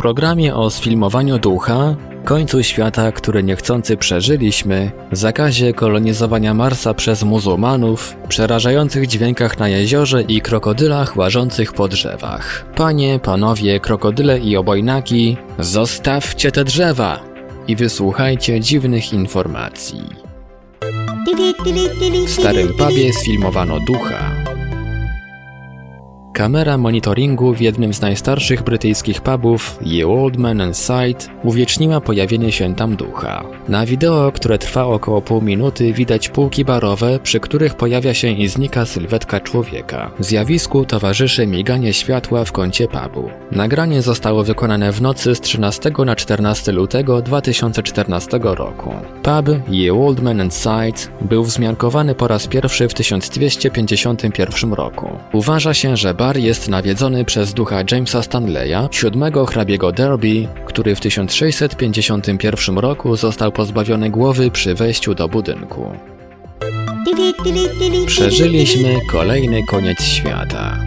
Programie o sfilmowaniu ducha, końcu świata, który niechcący przeżyliśmy, zakazie kolonizowania Marsa przez muzułmanów, przerażających dźwiękach na jeziorze i krokodylach łażących po drzewach. Panie, panowie, krokodyle i obojnaki, zostawcie te drzewa i wysłuchajcie dziwnych informacji. W starym pubie sfilmowano ducha. Kamera monitoringu w jednym z najstarszych brytyjskich pubów, Ye Old Man and Sight, uwieczniła pojawienie się tam ducha. Na wideo, które trwa około pół minuty, widać półki barowe, przy których pojawia się i znika sylwetka człowieka. Zjawisku towarzyszy miganie światła w kącie pubu. Nagranie zostało wykonane w nocy z 13 na 14 lutego 2014 roku. Pub Ye Old Man and Sight był wzmiankowany po raz pierwszy w 1251 roku. Uważa się, że bar jest nawiedzony przez ducha Jamesa Stanleya, siódmego hrabiego Derby, który w 1651 roku został pozbawiony głowy przy wejściu do budynku. Przeżyliśmy kolejny koniec świata.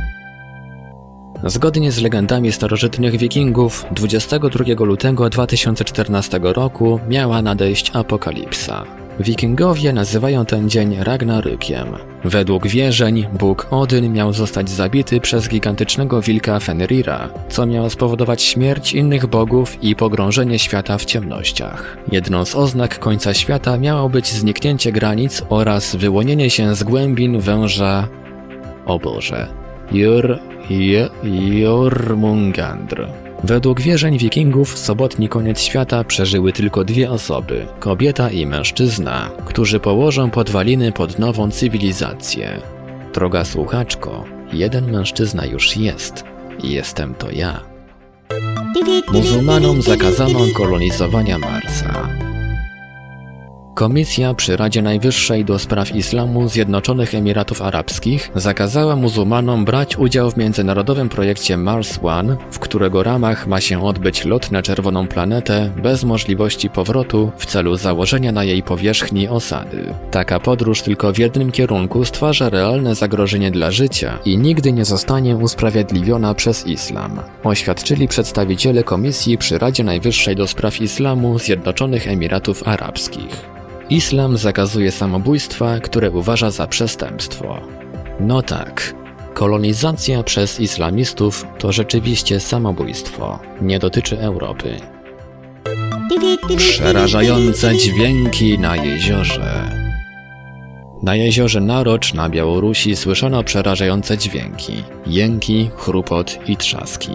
Zgodnie z legendami starożytnych wikingów, 22 lutego 2014 roku miała nadejść apokalipsa. Wikingowie nazywają ten dzień Ragnarykiem. Według wierzeń Bóg Odyn miał zostać zabity przez gigantycznego wilka Fenrira, co miało spowodować śmierć innych bogów i pogrążenie świata w ciemnościach. Jedną z oznak końca świata miało być zniknięcie granic oraz wyłonienie się z głębin węża... O Boże... Jur... J... Jormungandr. Według wierzeń wikingów sobotni koniec świata przeżyły tylko dwie osoby, kobieta i mężczyzna, którzy położą podwaliny pod nową cywilizację. Droga słuchaczko, jeden mężczyzna już jest. Jestem to ja. Muzułmanom zakazano kolonizowania Marsa. Komisja przy Radzie Najwyższej do spraw islamu Zjednoczonych Emiratów Arabskich zakazała muzułmanom brać udział w międzynarodowym projekcie Mars One, w którego ramach ma się odbyć lot na czerwoną planetę bez możliwości powrotu w celu założenia na jej powierzchni osady. Taka podróż tylko w jednym kierunku stwarza realne zagrożenie dla życia i nigdy nie zostanie usprawiedliwiona przez islam, oświadczyli przedstawiciele komisji przy Radzie Najwyższej do spraw islamu Zjednoczonych Emiratów Arabskich. Islam zakazuje samobójstwa, które uważa za przestępstwo. No tak, kolonizacja przez islamistów to rzeczywiście samobójstwo. Nie dotyczy Europy. Przerażające dźwięki na jeziorze. Na jeziorze Narocz na Białorusi słyszano przerażające dźwięki: jęki, chrupot i trzaski.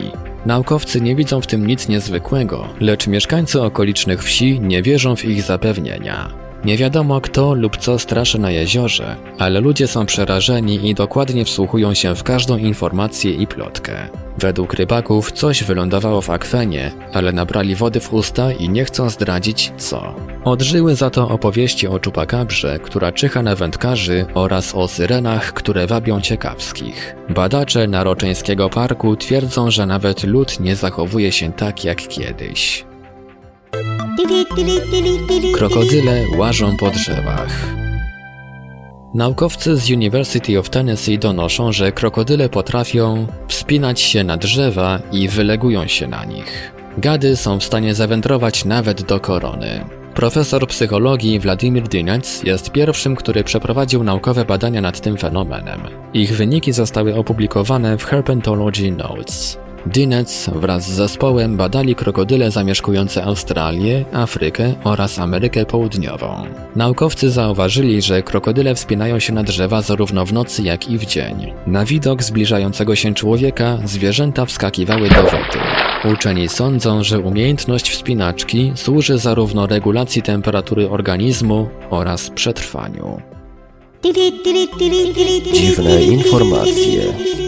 Naukowcy nie widzą w tym nic niezwykłego, lecz mieszkańcy okolicznych wsi nie wierzą w ich zapewnienia. Nie wiadomo kto lub co straszy na jeziorze, ale ludzie są przerażeni i dokładnie wsłuchują się w każdą informację i plotkę. Według rybaków coś wylądowało w akwenie, ale nabrali wody w usta i nie chcą zdradzić co. Odżyły za to opowieści o czupakabrze, która czyha na wędkarzy oraz o syrenach, które wabią ciekawskich. Badacze Naroczeńskiego Parku twierdzą, że nawet lud nie zachowuje się tak jak kiedyś. Krokodyle łażą po drzewach. Naukowcy z University of Tennessee donoszą, że krokodyle potrafią wspinać się na drzewa i wylegują się na nich. Gady są w stanie zawędrować nawet do korony. Profesor psychologii Wladimir Dinec jest pierwszym, który przeprowadził naukowe badania nad tym fenomenem. Ich wyniki zostały opublikowane w Herpetology Notes. Dinec wraz z zespołem badali krokodyle zamieszkujące Australię, Afrykę oraz Amerykę Południową. Naukowcy zauważyli, że krokodyle wspinają się na drzewa zarówno w nocy, jak i w dzień. Na widok zbliżającego się człowieka zwierzęta wskakiwały do wody. Uczeni sądzą, że umiejętność wspinaczki służy zarówno regulacji temperatury organizmu oraz przetrwaniu. Dziwne informacje.